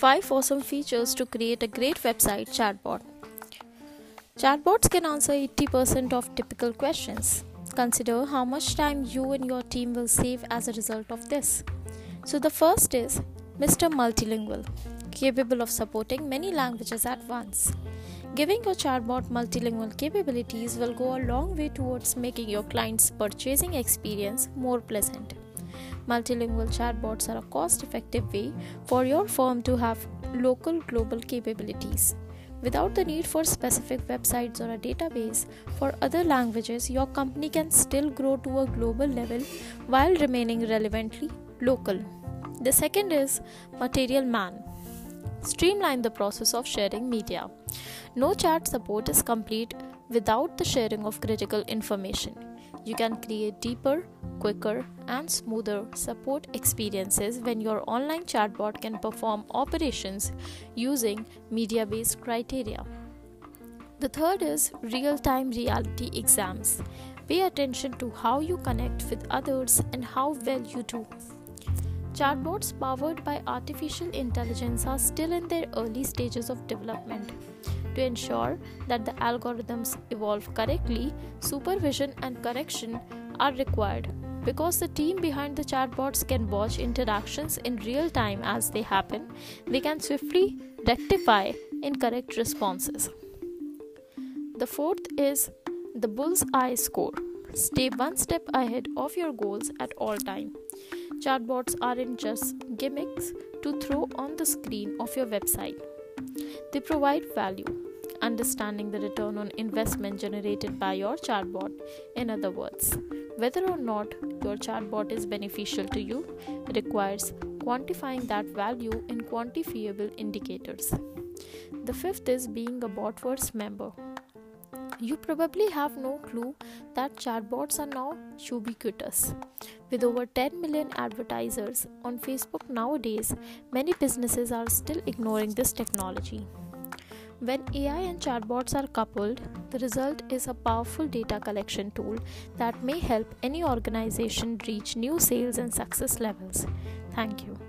5 awesome features to create a great website chatbot. Chatbots can answer 80% of typical questions. Consider how much time you and your team will save as a result of this. So, the first is Mr. Multilingual, capable of supporting many languages at once. Giving your chatbot multilingual capabilities will go a long way towards making your client's purchasing experience more pleasant. Multilingual chatbots are a cost effective way for your firm to have local global capabilities. Without the need for specific websites or a database for other languages, your company can still grow to a global level while remaining relevantly local. The second is Material Man. Streamline the process of sharing media. No chat support is complete without the sharing of critical information. You can create deeper, quicker, and smoother support experiences when your online chatbot can perform operations using media based criteria. The third is real time reality exams. Pay attention to how you connect with others and how well you do. Chatbots powered by artificial intelligence are still in their early stages of development. To ensure that the algorithms evolve correctly, supervision and correction are required because the team behind the chatbots can watch interactions in real time as they happen, they can swiftly rectify incorrect responses. The fourth is the bull's eye score. Stay one step ahead of your goals at all time. Chatbots aren't just gimmicks to throw on the screen of your website. They provide value, understanding the return on investment generated by your chatbot. In other words, whether or not your chatbot is beneficial to you requires quantifying that value in quantifiable indicators. The fifth is being a Botverse member. You probably have no clue that chatbots are now ubiquitous. With over 10 million advertisers on Facebook nowadays, many businesses are still ignoring this technology. When AI and chatbots are coupled, the result is a powerful data collection tool that may help any organization reach new sales and success levels. Thank you.